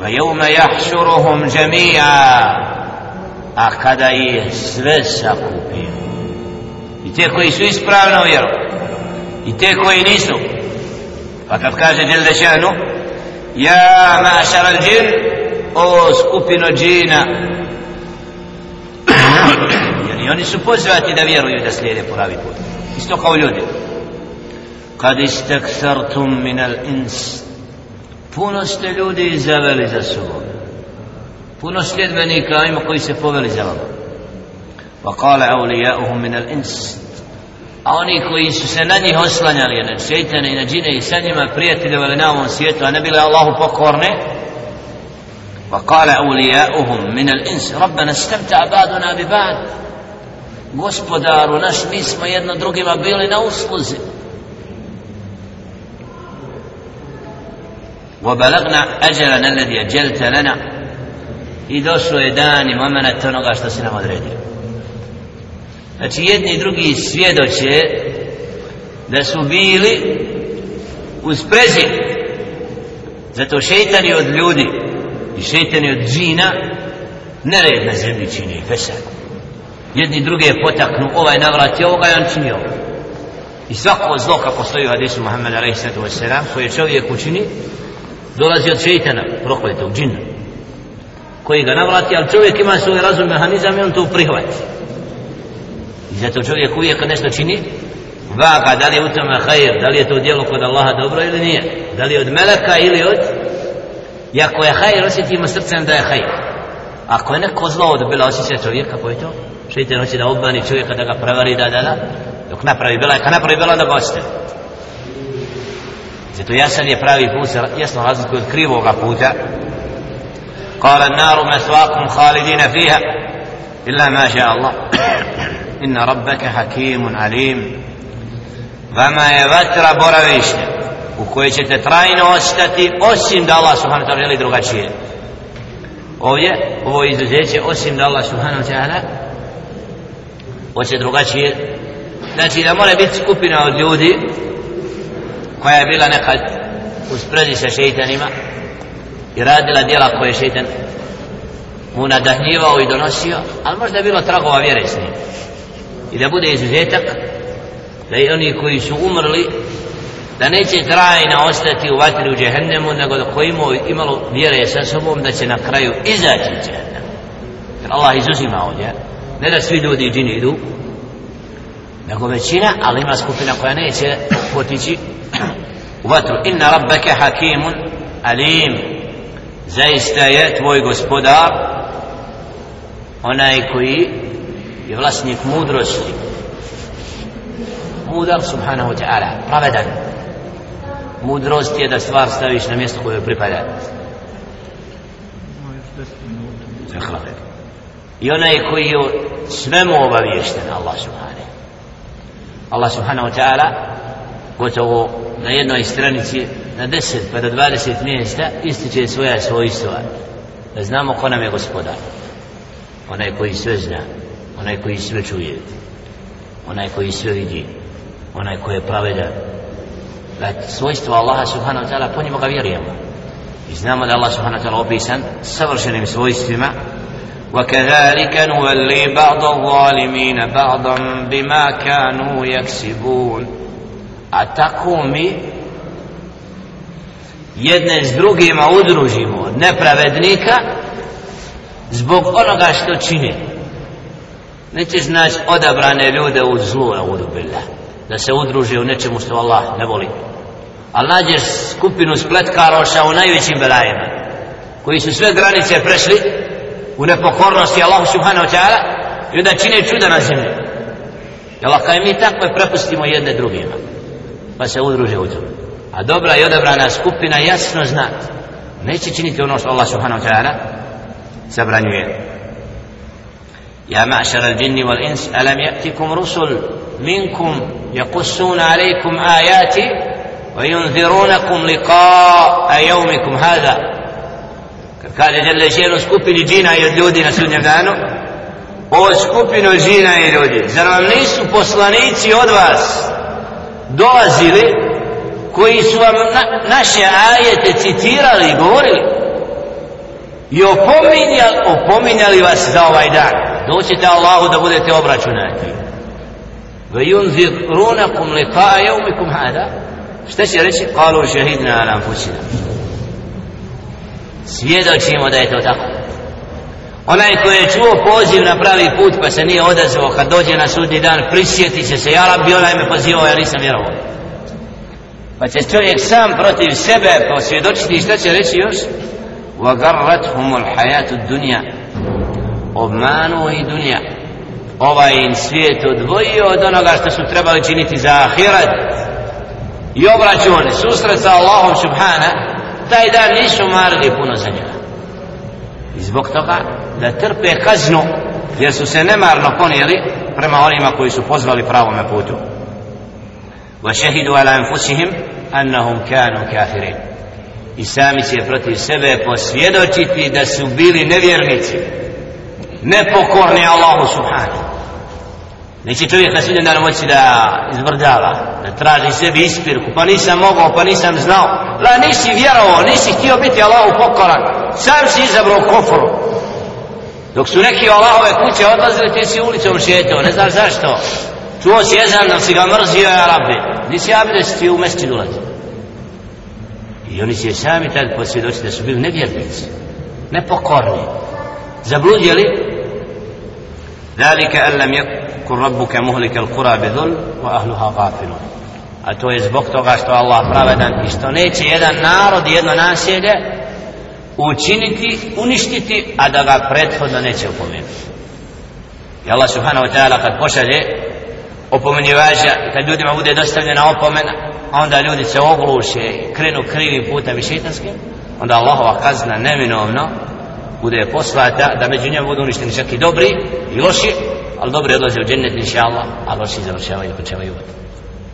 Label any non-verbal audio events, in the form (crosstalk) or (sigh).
وَيَوْمَ يَحْشُرُهُمْ جَمِيعًا. A kada ih sve sakupio i te koji su ispravno vjeru i te koji nisu. Pa kad kaže Đeldešanu ja mašaran džin o skupino džina (clears throat) jer i oni su pozvati da vjeruju da slijede pravi put. Isto kao ljudi. Kad istaksartum min al puno ste ljudi zaveli za sobom. Puno sljedbenika ima koji se poveli za vama. Wa kale awliya'uhum min al ins a oni koji su se na njih oslanjali na šeitane i na džine i sa njima prijateljevali na ovom svijetu a ne bile Allahu pokorne wa kale awliya'uhum min al ins rabbana stamta abaduna bi ba'd. Gospodaru naš mi smo jedno drugima bili na usluzi. وبلغنا أجلنا الذي أجلت لنا إذا سوى دان ممنا تنغى استسنا مدريدي Znači jedni i drugi svjedoće da su bili uz prezir. Zato šeitani od ljudi i šeitani od džina nered na zemlji čini i pesak. Jedni druge potaknu ovaj navrat i ovoga i on čini ovo. I svako zlo kako stoji u hadisu Muhammeda r.s. koje čovjek učini, dolazi od šeitana prokletog džina koji ga navrati, ali čovjek ima svoj razum mehanizam i on to prihvati. I zato čovjek uvijek kad nešto čini, vaga da li je u tome hajr, da li je to djelo kod Allaha dobro ili nije, da li je od meleka ili od... I ako je hajr, osjetimo srcem da je hajr. Ako je neko zlo od bila osjeća čovjeka, koji je to? Šeitan hoće da obmani čovjeka, da ga prevari, da, da, da. Dok napravi bila, kad napravi bila, da ga ostavi. Zato jasan je pravi put, jasno razliku od krivoga puta. قال النار mesvakum خالدين فيها illa ما شاء الله Inna ربك حكيم عليم Vama je vatra boravišnja, u kojoj ćete trajno ostati, osim da Allah subhanahu ta'ala želi drugačije. Ovdje, ovo izuzeće, osim da Allah subhanahu ta'ala, hoće drugačije. Znači da mora biti skupina od ljudi, koja je bila nekad u sprezi sa šeitanima i radila djela koje je šeitan mu nadahnjivao i donosio ali možda je bilo tragova vjere s njim. I da bude izuzetak da i oni koji su umrli da neće trajno ostati u vatri u džehennemu nego da koji imao imalo vjere sa sobom da će na kraju izaći iz džehennemu jer Allah izuzima ovdje ne da svi ljudi i džini idu nego većina ali ima skupina koja neće potići u vatru. Inna rabbeke hakimun alim. Zaista je tvoj gospodar onaj koji je vlasnik mudrosti. Mudar subhanahu wa ta'ala pravedan. Mudrost je da stvar staviš na mjesto koje pripada. I onaj koji je svemu obavješten Allah subhanahu Allah subhanahu wa ta'ala gotovo na jednoj stranici na deset pa do dvadeset mjesta ističe svoja svojstva. Da znamo ko nam je gospodar. Onaj koji sve zna onaj koji sve čuje onaj koji sve vidi onaj koji je pravedan. Da svojstva Allaha subhanahu wa ta'ala po njima ga vjerujemo. I znamo da Allah subhanahu wa ta'ala opisan savršenim svojstvima وكذلك نولي بعض الظالمين بعضا بما كانوا يكسبون. أتقومي jedne s drugima udružimo od nepravednika zbog onoga što čine. Nećeš naći odabrane ljude u zlu Eudubillah da se udruži u nečemu što Allah ne voli. Ali nađeš skupinu spletkaroša u najvećim belajima koji su sve granice prešli u nepokornosti Allahu subhanahu wa ta'ala i onda čine čuda na zemlji. I Allah kaže mi tako prepustimo jedne drugima pa se udruže u tom a dobra i odabrana skupina jasno zna. Neće činiti ono što Allah subhanahu wa ta'ala zabranjuje. يا معشر الجن والإنس ألم يأتكم رسل منكم يقصون عليكم آياتي وينذرونكم لقاء يومكم هذا kad kaže djel Ženu skupini džina i od ljudi na sudnjem danu. O skupinu džina i ljudi. Zar vam nisu poslanici od vas dolazili koji su vam na, naše ajete citirali i govorili i opominjali, opominjali vas za ovaj dan? Doćete Allahu da budete obračunati. Ve yunzir runakum liqa yawmikum hada. Šta će reći? Kalu šehidna ala anfusina svjedočimo da je to tako. Onaj koji je čuo poziv na pravi put pa se nije odazvao kad dođe na sudni dan prisjeti će se ja rabbi onaj me pozivao ja nisam vjerovao. Pa će čovjek sam protiv sebe posvjedočiti šta će reći još? وَغَرَّتْ humul الْحَيَاتُ dunja Obmanuo i dunja. Ovaj im svijet odvojio od onoga što su trebali činiti za ahirat I obraćuo ne susret sa Allahom subhanahu taj dan nisu marili puno za njega. I zbog toga da trpe kaznu jer su se nemarno ponijeli prema onima koji su pozvali pravome putu. Va shahidu ala anfusihim annahum kanu kafirin. I sami će protiv sebe posvjedočiti da su bili nevjernici nepokorni Allahu subhanahu neće čovjek na sudnjem danu moći da izvrdava da traži sebi ispirku pa nisam mogao, pa nisam znao la nisi vjerovao, nisi htio biti Allahu pokoran sam si izabrao kofru. dok su neki Allahove kuće odlazili ti si ulicom šetao, ne znaš zašto čuo si jezan da si ga mrzio ja rabbi nisi abide si ti u mesti dolazi. I oni će sami tad posvjedoći da su bili nevjernici, nepokorni, zabludjeli. Zalika an lam yakun rabbuka muhlika al-qura bi dhulm wa ahliha ghafilun. A to je zbog toga što Allah pravedan i što neće jedan narod i jedno naselje učiniti, uništiti, a da ga prethodno neće opomenuti. I Allah subhanahu wa ta'ala kad pošalje opomenjivača, kad ljudima bude dostavljena opomena, onda ljudi se ogluše krenu krivim putem i šetanskim onda Allahova kazna neminovno bude poslata da među njima budu uništeni čak i dobri i loši ali dobri odlaze u džennet inša Allah a loši završavaju i počevaju. voditi